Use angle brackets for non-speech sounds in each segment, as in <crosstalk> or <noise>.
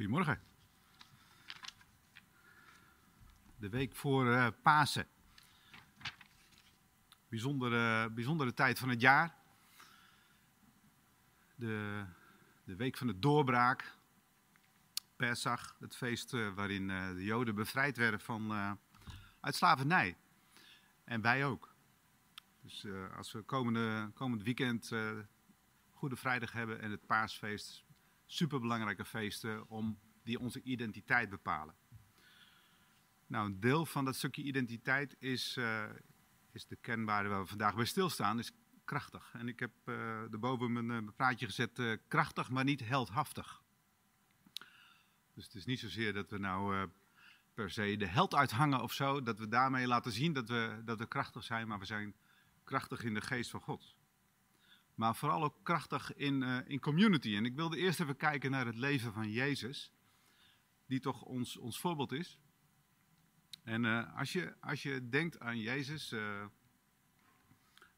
Goedemorgen. De week voor uh, Pasen. Bijzondere, bijzondere tijd van het jaar. De, de week van de doorbraak. Pesach, het feest uh, waarin uh, de Joden bevrijd werden van, uit slavernij. En wij ook. Dus als we komende, komend weekend Goede Vrijdag hebben en het Paasfeest, superbelangrijke feesten om die onze identiteit bepalen. Nou, een deel van dat stukje identiteit is, uh, is de kenbare waar we vandaag bij stilstaan, is krachtig. En ik heb uh, erboven mijn, mijn praatje gezet, krachtig maar niet heldhaftig. Dus het is niet zozeer dat we nou per se de held uithangen of zo, dat we daarmee laten zien dat we, dat we krachtig zijn, maar we zijn krachtig in de geest van God maar vooral ook krachtig in, uh, in community. En ik wilde eerst even kijken naar het leven van Jezus, die toch ons, ons voorbeeld is. En uh, als, je, als je denkt aan Jezus, uh, er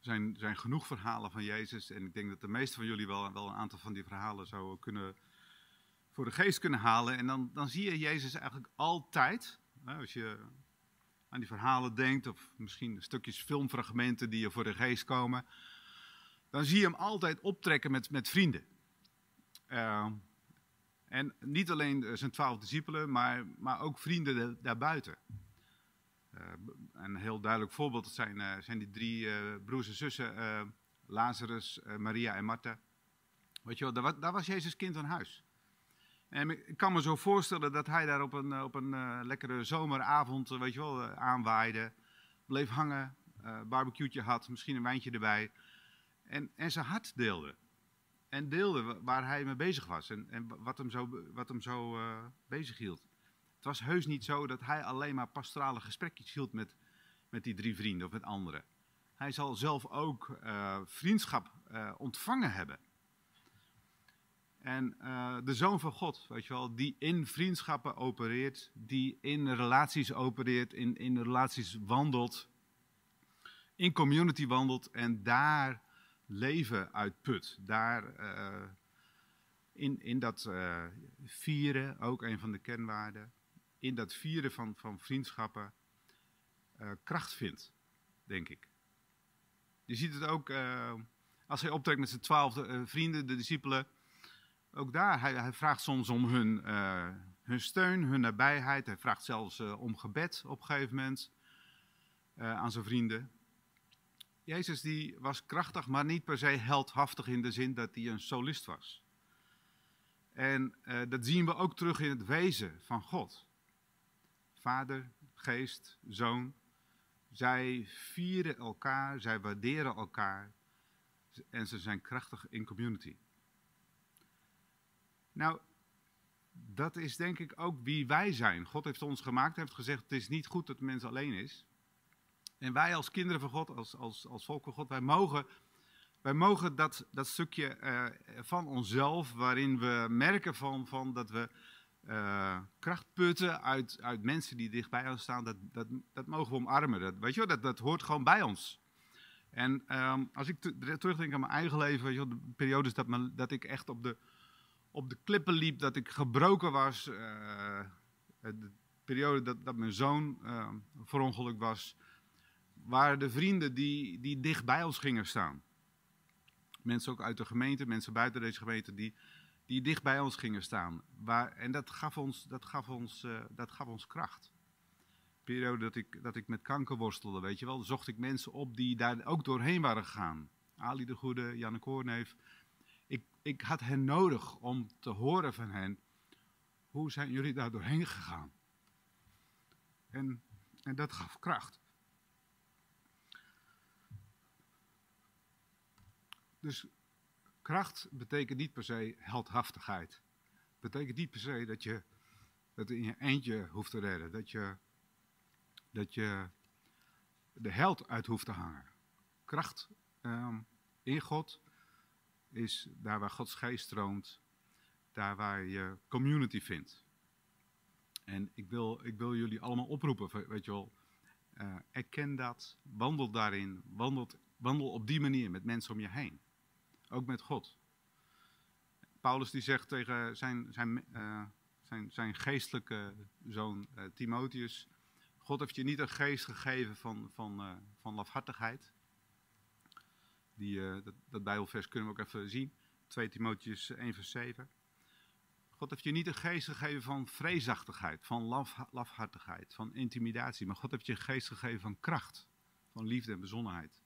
zijn, zijn genoeg verhalen van Jezus. En ik denk dat de meeste van jullie wel, wel een aantal van die verhalen zo kunnen voor de geest kunnen halen. En dan, dan zie je Jezus eigenlijk altijd, als je aan die verhalen denkt, of misschien stukjes filmfragmenten die je voor de geest komen dan zie je hem altijd optrekken met, met vrienden. Uh, en niet alleen zijn twaalf discipelen, maar, maar ook vrienden daarbuiten. Uh, een heel duidelijk voorbeeld zijn, uh, zijn die drie broers en zussen, Lazarus, Maria en Martha. Weet je wel, daar, was Jezus kind aan huis. En ik kan me zo voorstellen dat hij daar op een, op een lekkere zomeravond, weet je wel, aanwaaide, bleef hangen, barbecue'tje had, misschien een wijntje erbij. En, en zijn hart deelde. En deelde waar hij mee bezig was en, en wat hem zo, wat hem zo uh, bezig hield. Het was heus niet zo dat hij alleen maar pastorale gesprekjes hield met, met die drie vrienden of met anderen. Hij zal zelf ook uh, vriendschap uh, ontvangen hebben. En de Zoon van God, weet je wel, die in vriendschappen opereert, die in relaties opereert, in, in relaties wandelt, in community wandelt en daar leven uitput. Daar uh, in, in dat uh, vieren, ook een van de kenwaarden, in dat vieren van, van vriendschappen uh, kracht vindt, denk ik. Je ziet het ook als hij optrekt met zijn twaalf vrienden, de discipelen. Ook daar, hij, hij vraagt soms om hun, hun steun, hun nabijheid. Hij vraagt zelfs om gebed op een gegeven moment aan zijn vrienden. Jezus die was krachtig, maar niet per se heldhaftig in de zin dat hij een solist was. En uh, dat zien we ook terug in het wezen van God. Vader, geest, zoon. Zij vieren elkaar, zij waarderen elkaar en ze zijn krachtig in community. Nou, dat is denk ik ook wie wij zijn. God heeft ons gemaakt, heeft gezegd: het is niet goed dat de mens alleen is. En wij als kinderen van God, als, als, als volk van God, wij mogen, wij mogen dat, dat stukje uh, van onszelf, waarin we merken van, van dat we uh, kracht putten uit, uit mensen die dichtbij ons staan, dat, dat, dat mogen we omarmen. Dat, weet je dat, dat hoort gewoon bij ons. En um, als ik terugdenk aan mijn eigen leven, de periodes dat, dat ik echt op de, op de klippen liep, dat ik gebroken was, uh, de periode dat, dat mijn zoon verongelukt was, waren de vrienden die, die dicht bij ons gingen staan. Mensen ook uit de gemeente, mensen buiten deze gemeente, die, die dicht bij ons gingen staan. Waar, en dat gaf ons, dat gaf ons, uh, dat gaf ons kracht. De periode dat ik, dat ik met kanker worstelde, weet je wel, zocht ik mensen op die daar ook doorheen waren gegaan. Ali de Goede, Janne Koorneef. Ik, ik had hen nodig om te horen van hen, hoe zijn jullie daar doorheen gegaan? En, en dat gaf kracht. Dus kracht betekent niet per se heldhaftigheid. Betekent niet per se dat je het in je eentje hoeft te redden. Dat je, dat je de held uit hoeft te hangen. Kracht um, in God is daar waar Gods geest stroomt. Daar waar je community vindt. En ik wil, ik wil jullie allemaal oproepen, weet je wel. Uh, erken dat, wandel daarin, wandel, wandel op die manier met mensen om je heen. Ook met God. Paulus die zegt tegen zijn, zijn, uh, zijn, zijn geestelijke zoon uh, Timotheus. God heeft je niet een geest gegeven van, van, uh, van lafhartigheid. Die, dat, dat Bijbelvers kunnen we ook even zien. 2 Timotheus 1 vers 7. God heeft je niet een geest gegeven van vreesachtigheid, van laf, lafhartigheid, van intimidatie. Maar God heeft je een geest gegeven van kracht, van liefde en bezonnenheid.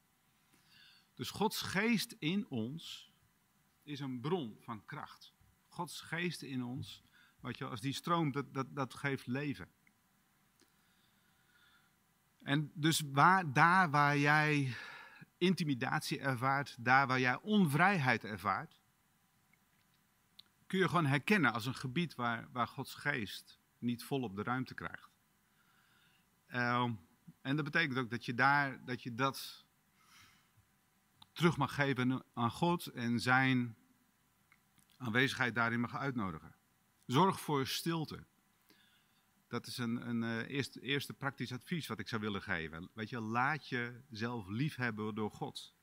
Dus Gods geest in ons is een bron van kracht. Gods geest in ons, wat je, als die stroomt, dat, dat, dat geeft leven. En dus waar, daar waar jij intimidatie ervaart, daar waar jij onvrijheid ervaart, kun je gewoon herkennen als een gebied waar, waar Gods geest niet volop de ruimte krijgt. Uh, en dat betekent ook dat je daar, dat je dat terug mag geven aan God en zijn aanwezigheid daarin mag uitnodigen. Zorg voor stilte. Dat is een, een uh, eerste, eerste praktisch advies wat ik zou willen geven. Weet je, laat jezelf lief hebben door God.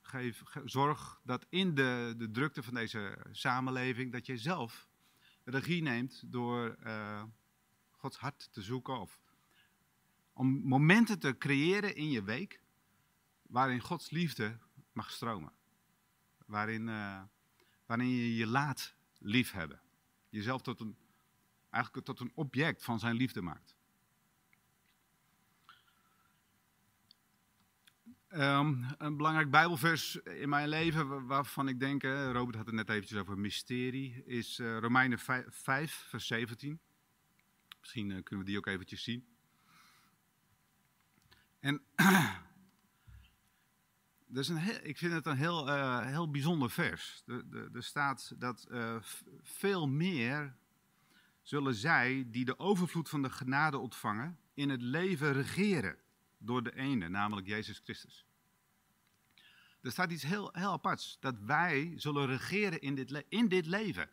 Geef, zorg dat in de, de drukte van deze samenleving, dat je zelf regie neemt door uh, Gods hart te zoeken. Of om momenten te creëren in je week waarin Gods liefde mag stromen. Waarin, uh, waarin je je laat liefhebben. Jezelf tot een, eigenlijk tot een object van zijn liefde maakt. Um, een belangrijk Bijbelvers in mijn leven waarvan ik denk, Robert had het net eventjes over mysterie, is uh, Romeinen 5, 5, vers 17. Misschien kunnen we die ook eventjes zien. En <clears throat> heel, ik vind het een heel, uh, heel bijzonder vers. Er staat dat uh, veel meer zullen zij die de overvloed van de genade ontvangen, in het leven regeren door de ene, namelijk Jezus Christus. Er staat iets heel, heel aparts, dat wij zullen regeren in dit, in dit leven.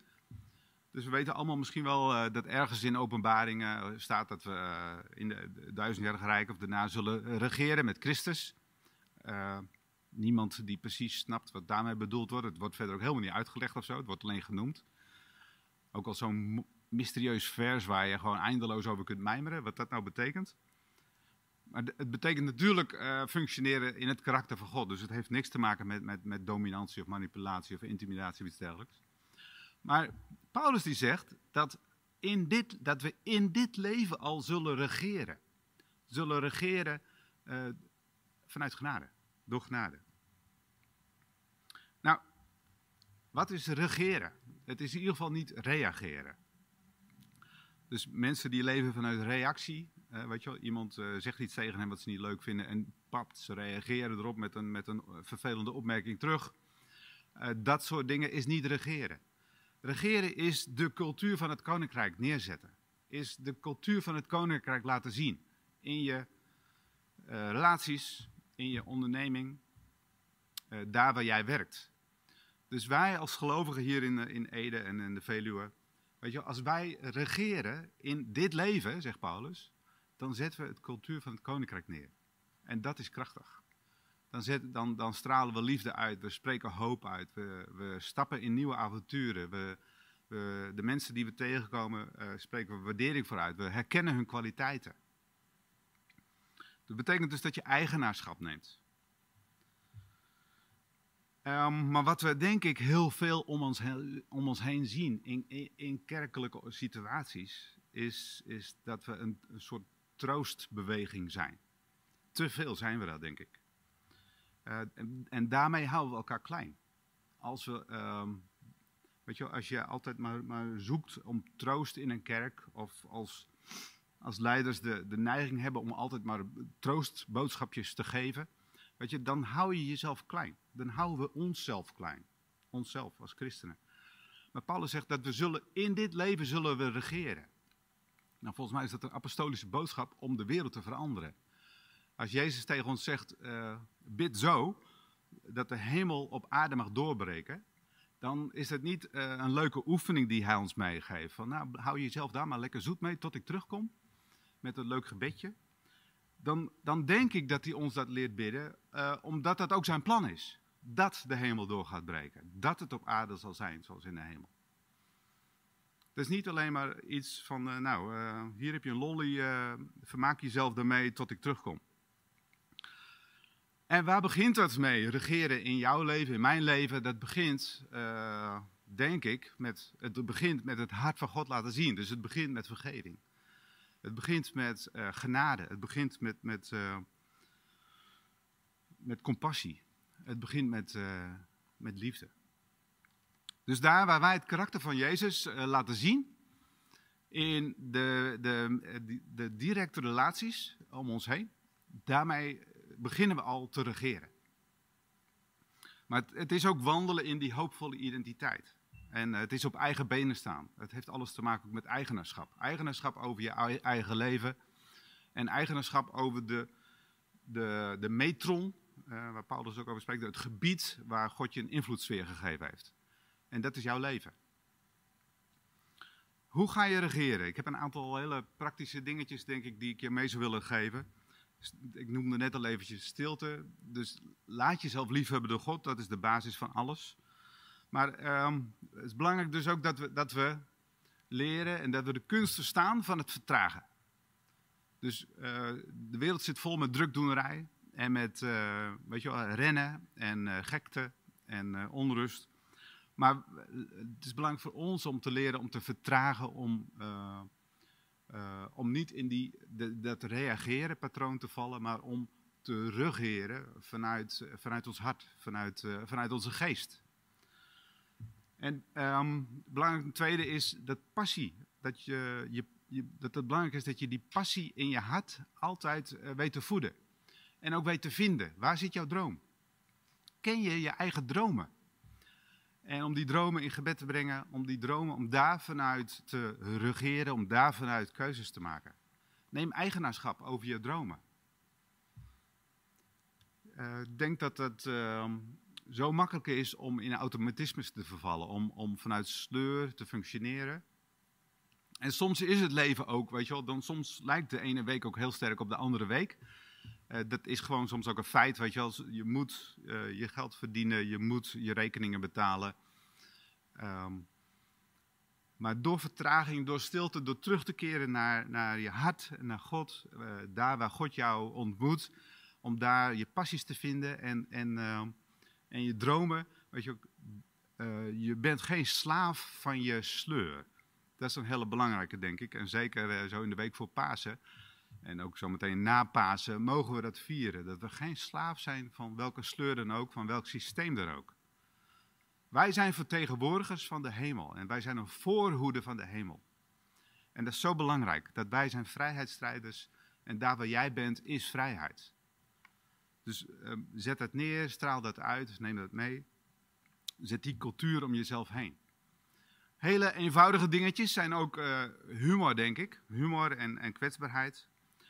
Dus we weten allemaal misschien wel uh, dat ergens in openbaringen staat dat we in de, duizendjarige rijk of daarna zullen regeren met Christus niemand die precies snapt wat daarmee bedoeld wordt. Het wordt verder ook helemaal niet uitgelegd of zo, het wordt alleen genoemd. Ook al zo'n mysterieus vers waar je gewoon eindeloos over kunt mijmeren, wat dat nou betekent. Maar het betekent natuurlijk uh, functioneren in het karakter van God. Dus het heeft niks te maken met, met, met dominantie of manipulatie of intimidatie of iets dergelijks. Maar Paulus die zegt dat, in dit, dat we in dit leven al zullen regeren. Zullen regeren uh, vanuit genade, door genade. Nou, wat is regeren? Het is in ieder geval niet reageren. Dus mensen die leven vanuit reactie, uh, weet je wel, iemand uh, zegt iets tegen hen wat ze niet leuk vinden en papt, ze reageren erop met een, met een vervelende opmerking terug. Dat soort dingen is niet regeren. Regeren is de cultuur van het koninkrijk neerzetten. Is de cultuur van het koninkrijk laten zien. In je relaties, in je onderneming, daar waar jij werkt. Dus wij als gelovigen hier in, in Ede en in de Veluwe, weet je, als wij regeren in dit leven, zegt Paulus, dan zetten we het cultuur van het koninkrijk neer. En dat is krachtig. Dan, dan, dan stralen we liefde uit, we spreken hoop uit, we, we stappen in nieuwe avonturen. We, we, de mensen die we tegenkomen, uh, spreken we waardering voor uit. We herkennen hun kwaliteiten. Dat betekent dus dat je eigenaarschap neemt. Um, maar wat we denk ik heel veel om ons, om ons heen zien in, in, kerkelijke situaties, is, is dat we een, soort troostbeweging zijn. Te veel zijn we dat, denk ik. Uh, en, daarmee houden we elkaar klein. Als, we, um, weet je, als je altijd maar, maar, zoekt om troost in een kerk, of als, als leiders de, de neiging hebben om altijd maar troostboodschapjes te geven Je, dan hou je jezelf klein. Dan houden we onszelf klein. Onszelf als christenen. Maar Paulus zegt dat we zullen, in dit leven zullen we regeren. Nou, volgens mij is dat een apostolische boodschap om de wereld te veranderen. Als Jezus tegen ons zegt, uh, bid zo, dat de hemel op aarde mag doorbreken, dan is het niet uh, een leuke oefening die hij ons meegeeft. Van, nou, hou jezelf daar maar lekker zoet mee tot ik terugkom, met een leuk gebedje dan, dan denk ik dat hij ons dat leert bidden, uh, omdat dat ook zijn plan is. Dat de hemel door gaat breken. Dat het op aarde zal zijn, zoals in de hemel. Dat is niet alleen maar iets van, uh, nou, uh, hier heb je een lolly, vermaak jezelf daarmee tot ik terugkom. En waar begint dat mee, regeren in jouw leven, in mijn leven? Dat begint, denk ik, met, het begint met het hart van God laten zien. Dus het begint met vergeving. Het begint met genade. Het begint met, met, met compassie. Het begint met, met liefde. Dus daar waar wij het karakter van Jezus laten zien, in de, de, de, directe relaties om ons heen, daarmee beginnen we al te regeren. Maar het is ook wandelen in die hoopvolle identiteit. En het is op eigen benen staan. Het heeft alles te maken met eigenaarschap. Eigenaarschap over je eigen leven. En eigenaarschap over de, de, de metron, uh, waar Paulus ook over spreekt, het gebied waar God je een invloedssfeer gegeven heeft. En dat is jouw leven. Hoe ga je regeren? Ik heb een aantal hele praktische dingetjes, denk ik, die ik je mee zou willen geven. Ik noemde net al eventjes stilte. Dus laat jezelf liefhebben door God, dat is de basis van alles. Maar um, het is belangrijk dus ook dat we, dat we leren en dat we de kunst verstaan van het vertragen. Dus uh, de wereld zit vol met drukdoenerij en met uh, weet je wel, rennen en uh, gekte en onrust. Maar het is belangrijk voor ons om te leren om te vertragen, om, om niet in die, dat reageren patroon te vallen, maar om te regeren vanuit, vanuit ons hart, vanuit, vanuit onze geest. En um, belangrijk tweede is dat passie. Dat, je, je, dat het belangrijk is dat je die passie in je hart altijd weet te voeden. En ook weet te vinden. Waar zit jouw droom? Ken je je eigen dromen? En om die dromen in gebed te brengen, om die dromen, om daar vanuit te regeren, om daar vanuit keuzes te maken. Neem eigenaarschap over je dromen. Ik denk dat uh, zo makkelijk is om in automatismes te vervallen, om, om vanuit sleur te functioneren. En soms is het leven ook, weet je wel, dan soms lijkt de ene week ook heel sterk op de andere week. Uh, dat is gewoon soms ook een feit, weet je wel. Je moet uh, je geld verdienen, je moet je rekeningen betalen. Um, maar door vertraging, door stilte, door terug te keren naar, naar je hart, naar God, uh, daar waar God jou ontmoet, om daar je passies te vinden en, en, uh, en je dromen. Weet je, je bent geen slaaf van je sleur. Dat is een hele belangrijke, denk ik. En zeker zo in de week voor Pasen en ook zometeen na Pasen, mogen we dat vieren. Dat we geen slaaf zijn van welke sleur dan ook, van welk systeem dan ook. Wij zijn vertegenwoordigers van de hemel en wij zijn een voorhoede van de hemel. En dat is zo belangrijk, dat wij zijn vrijheidsstrijders en daar waar jij bent is vrijheid. Dus uh, zet dat neer, straal dat uit, neem dat mee. Zet die cultuur om jezelf heen. Hele eenvoudige dingetjes zijn ook uh, humor, denk ik. Humor en, en kwetsbaarheid.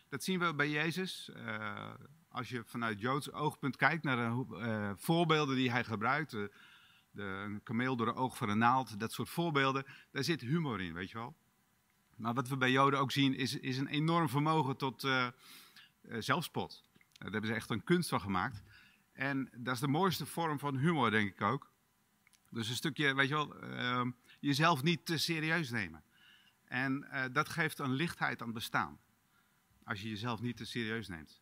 Dat zien we bij Jezus. Uh, als je vanuit Joods oogpunt kijkt naar de uh, voorbeelden die hij gebruikt. De, een kameel door de oog van een naald, dat soort voorbeelden. Daar zit humor in, weet je wel. Maar wat we bij Joden ook zien is, is een enorm vermogen tot zelfspot. Daar hebben ze echt een kunst van gemaakt. En dat is de mooiste vorm van humor, denk ik ook. Dus een stukje, weet je wel, ehm, jezelf niet te serieus nemen. En dat geeft een lichtheid aan het bestaan als je jezelf niet te serieus neemt.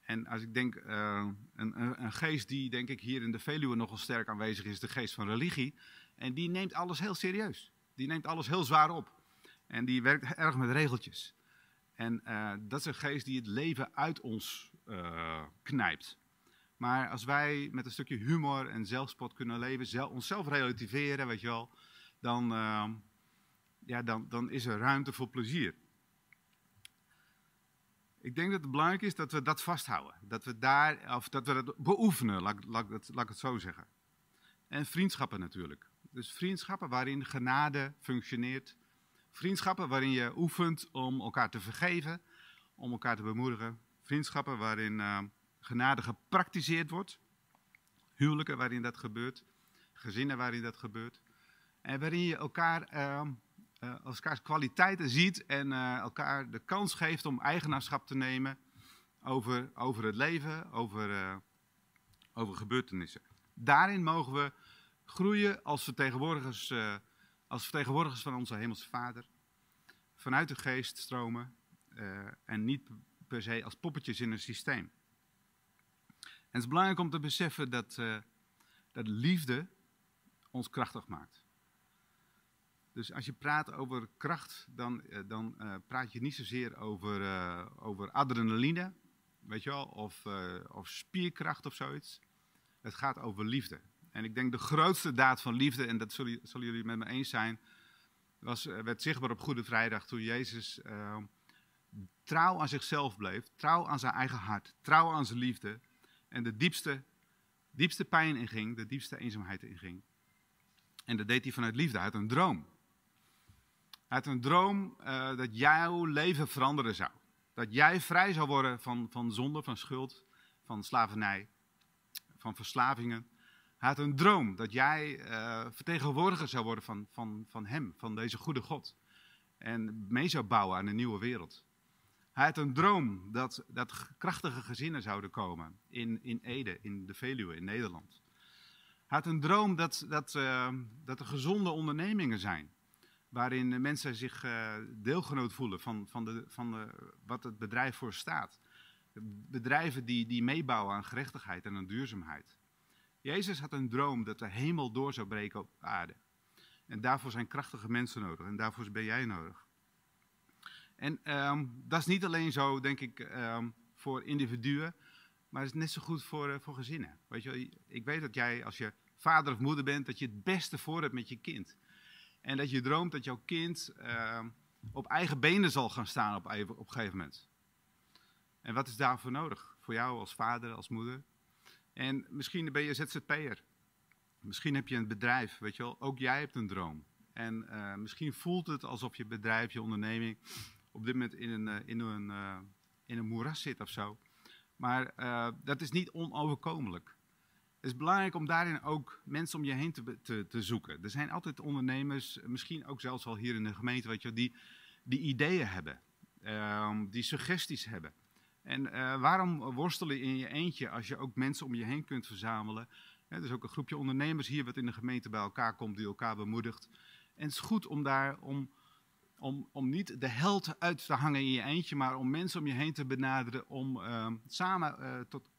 En als ik denk, uh, een, een, geest die denk ik hier in de Veluwe nogal sterk aanwezig is, de geest van religie. En die neemt alles heel serieus. Die neemt alles heel zwaar op. En die werkt erg met regeltjes. En uh, dat is een geest die het leven uit ons uh, knijpt. Maar als wij met een stukje humor en zelfspot kunnen leven, zelf, onszelf relativeren, weet je wel, dan, ja, dan, dan is er ruimte voor plezier. Ik denk dat het belangrijk is dat we dat vasthouden. Dat we daar, of dat we dat beoefenen, laat, laat ik het zo zeggen. En vriendschappen natuurlijk. Dus vriendschappen waarin genade functioneert. Vriendschappen waarin je oefent om elkaar te vergeven, om elkaar te bemoedigen. Vriendschappen waarin uh, genade gepraktiseerd wordt. Huwelijken waarin dat gebeurt. Gezinnen waarin dat gebeurt. En waarin je elkaar uh, elkaars kwaliteiten ziet en uh, elkaar de kans geeft om eigenaarschap te nemen over, over het leven, over, over gebeurtenissen. Daarin mogen we groeien als vertegenwoordigers, als vertegenwoordigers van onze Hemelse Vader, vanuit de geest stromen en niet per se als poppetjes in een systeem. En het is belangrijk om te beseffen dat, uh, dat liefde ons krachtig maakt. Dus als je praat over kracht, dan, uh, dan praat je niet zozeer over, over adrenaline, weet je wel, of, of spierkracht of zoiets. Het gaat over liefde. En ik denk de grootste daad van liefde, en dat zullen, zullen jullie met me eens zijn, was, werd zichtbaar op Goede Vrijdag toen Jezus trouw aan zichzelf bleef, trouw aan zijn eigen hart, trouw aan zijn liefde en de diepste, diepste pijn inging, de diepste eenzaamheid inging. En dat deed hij vanuit liefde, uit een droom. Uit een droom uh, dat jouw leven veranderen zou. Dat jij vrij zou worden van, van zonde, van schuld, van slavernij, van verslavingen. Hij had een droom dat jij uh, vertegenwoordiger zou worden van, van, van hem, van deze goede God. En mee zou bouwen aan een nieuwe wereld. Hij had een droom dat, dat krachtige gezinnen zouden komen in, in Ede, in de Veluwe, in Nederland. Hij had een droom dat, dat, uh, dat er gezonde ondernemingen zijn. Waarin mensen zich uh, deelgenoot voelen van, van, de, van de, wat het bedrijf voor staat. Bedrijven die, die meebouwen aan gerechtigheid en aan duurzaamheid. Jezus had een droom dat de hemel door zou breken op aarde. En daarvoor zijn krachtige mensen nodig en daarvoor ben jij nodig. En um, dat is niet alleen zo, denk ik, um, voor individuen, maar het is net zo goed voor, uh, voor gezinnen. Weet je, ik weet dat jij, als je vader of moeder bent, dat je het beste voor hebt met je kind. En dat je droomt dat jouw kind uh, op eigen benen zal gaan staan op, op een gegeven moment. En wat is daarvoor nodig? Voor jou als vader, als moeder? En misschien ben je ZZP'er. Misschien heb je een bedrijf, weet je wel. Ook jij hebt een droom. En uh, misschien voelt het alsof je bedrijf, je onderneming op dit moment in een, eh, in een, uh, in een moeras zit of zo. Maar uh, dat is niet onoverkomelijk. Het is belangrijk om daarin ook mensen om je heen te, te, te, zoeken. Er zijn altijd ondernemers, misschien ook zelfs al hier in de gemeente, weet je, die, die ideeën hebben, uh, die suggesties hebben. En waarom worstelen in je eentje als je ook mensen om je heen kunt verzamelen? er is ook een groepje ondernemers hier wat in de gemeente bij elkaar komt, die elkaar bemoedigt. En het is goed om daar om om, om niet de held uit te hangen in je eentje, maar om mensen om je heen te benaderen, om uh, samen uh, tot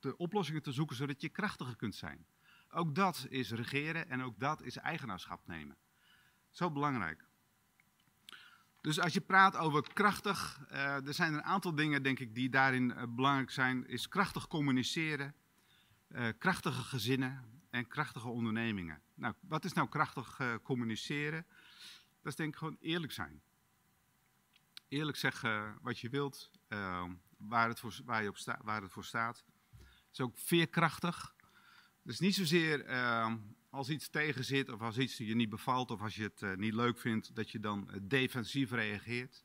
de oplossingen te zoeken, zodat je krachtiger kunt zijn. Ook dat is regeren en ook dat is eigenaarschap nemen. Zo belangrijk. Dus als je praat over krachtig, uh, er zijn een aantal dingen, denk ik, die daarin belangrijk zijn. Is krachtig communiceren, krachtige gezinnen en krachtige ondernemingen. Nou, wat is nou krachtig communiceren? Dat is denk ik gewoon eerlijk zijn. Eerlijk zeggen wat je wilt, uh, waar, het voor, waar, je op sta, waar het voor staat. Het is ook veerkrachtig. Dus niet zozeer uh, als iets tegen zit of als iets je niet bevalt of als je het uh, niet leuk vindt, dat je dan eh, defensief reageert.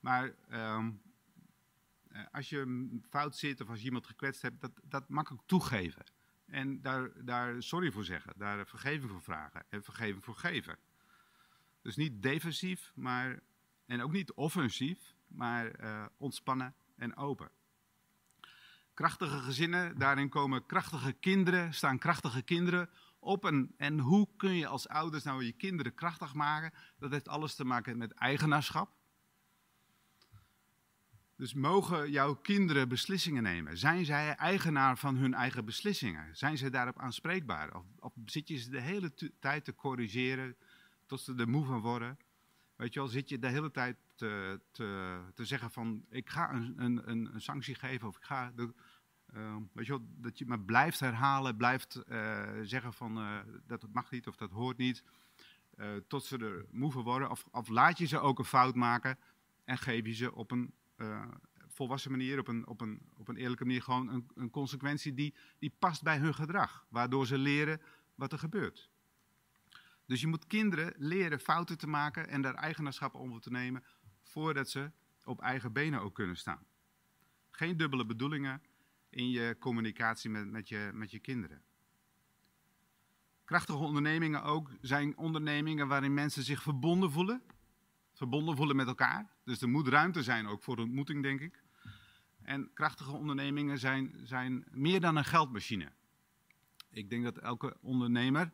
Maar ehm, eh, als je fout zit of als je iemand gekwetst hebt, dat, dat makkelijk toegeven. En daar, daar sorry voor zeggen, daar vergeving voor vragen en vergeving voor geven. Dus niet defensief, maar, en ook niet offensief, maar uh, ontspannen en open. Krachtige gezinnen, daarin komen krachtige kinderen, staan krachtige kinderen op. En, en hoe kun je als ouders nou je kinderen krachtig maken? Dat heeft alles te maken met eigenaarschap. Dus mogen jouw kinderen beslissingen nemen? Zijn zij eigenaar van hun eigen beslissingen? Zijn ze daarop aanspreekbaar? Of, of zit je ze de hele tijd te corrigeren, tot ze er moe van worden. Weet je wel, zit je de hele tijd te, te, te zeggen van ik ga een, een, een, sanctie geven of ik ga, uh, weet je wel, dat je maar blijft herhalen, blijft uh, zeggen van uh, dat mag niet of dat hoort niet, tot ze er moe van worden. Of, of, laat je ze ook een fout maken en geef je ze op een volwassen manier, op een, op een, op een eerlijke manier gewoon een, een consequentie die, die past bij hun gedrag, waardoor ze leren wat er gebeurt. Dus je moet kinderen leren fouten te maken en daar eigenaarschap over te nemen voordat ze op eigen benen ook kunnen staan. Geen dubbele bedoelingen in je communicatie met, met, je, met je kinderen. Krachtige ondernemingen ook zijn ondernemingen waarin mensen zich verbonden voelen. Verbonden voelen met elkaar. Dus er moet ruimte zijn ook voor ontmoeting, denk ik. En krachtige ondernemingen zijn, zijn meer dan een geldmachine. Ik denk dat elke ondernemer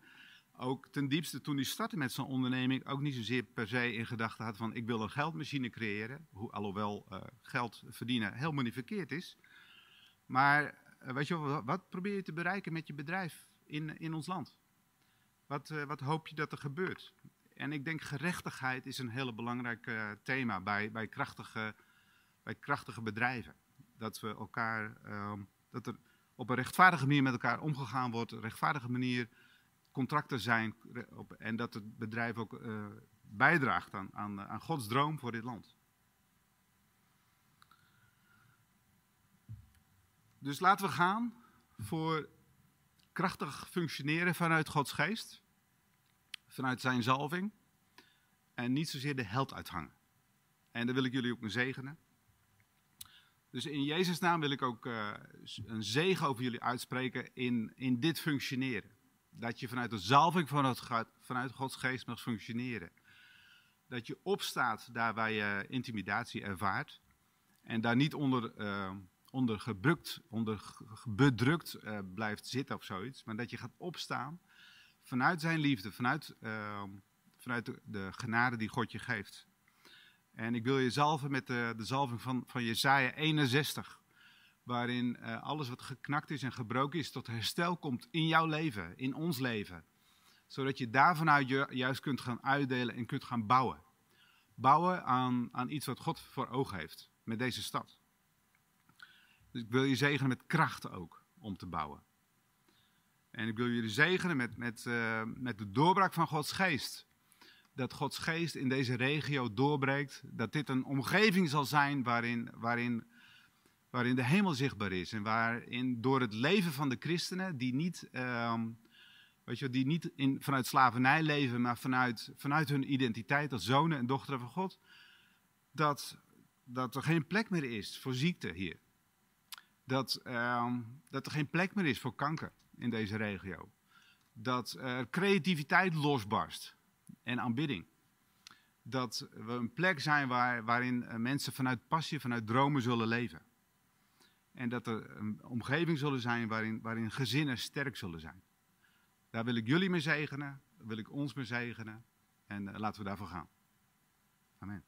ook ten diepste toen hij startte met zijn onderneming ook niet zozeer per se in gedachten had van ik wil een geldmachine creëren. Hoe, alhoewel uh, geld verdienen helemaal niet verkeerd is. Maar uh, weet je wel, wat probeer je te bereiken met je bedrijf in, in ons land? Wat, uh, wat hoop je dat er gebeurt? En ik denk gerechtigheid is een hele belangrijk thema bij, bij, krachtige, bij krachtige bedrijven. Dat we elkaar, ehm, dat er op een rechtvaardige manier met elkaar omgegaan wordt, een rechtvaardige manier contracten zijn en dat het bedrijf ook uh, bijdraagt aan, aan, aan Gods droom voor dit land. Dus laten we gaan voor krachtig functioneren vanuit Gods geest, vanuit zijn zalving en niet zozeer de held uithangen. En daar wil ik jullie ook mee zegenen. Dus in Jezus' naam wil ik ook uh, een zegen over jullie uitspreken in, in dit functioneren. Dat je vanuit de zalving van het, vanuit Gods geest mag functioneren. Dat je opstaat daar waar je intimidatie ervaart. En daar niet onder, uh, onder gebrukt, onder bedrukt uh, blijft zitten of zoiets. Maar dat je gaat opstaan vanuit zijn liefde, vanuit, uh, vanuit de, de, genade die God je geeft. En ik wil je zalven met de, de zalving van, van Jezaja 61 waarin uh, alles wat geknakt is en gebroken is tot herstel komt in jouw leven, in ons leven. Zodat je daar vanuit ju juist kunt gaan uitdelen en kunt gaan bouwen. Bouwen aan, aan iets wat God voor ogen heeft met deze stad. Dus ik wil je zegenen met krachten ook om te bouwen. En ik wil jullie zegenen met, met, uh, met de doorbraak van Gods geest. Dat Gods geest in deze regio doorbreekt. Dat dit een omgeving zal zijn waarin, waarin waarin de hemel zichtbaar is en waarin door het leven van de christenen, die niet, uh, weet je, die niet in, vanuit slavernij leven, maar vanuit, vanuit hun identiteit als zonen en dochteren van God, dat, dat er geen plek meer is voor ziekte hier. Dat, uh, dat er geen plek meer is voor kanker in deze regio. Dat er creativiteit losbarst en aanbidding. Dat we een plek zijn waar, waarin mensen vanuit passie, vanuit dromen zullen leven. En dat er een omgeving zullen zijn waarin, waarin gezinnen sterk zullen zijn. Daar wil ik jullie mee zegenen, wil ik ons mee zegenen. En uh, laten we daarvoor gaan. Amen.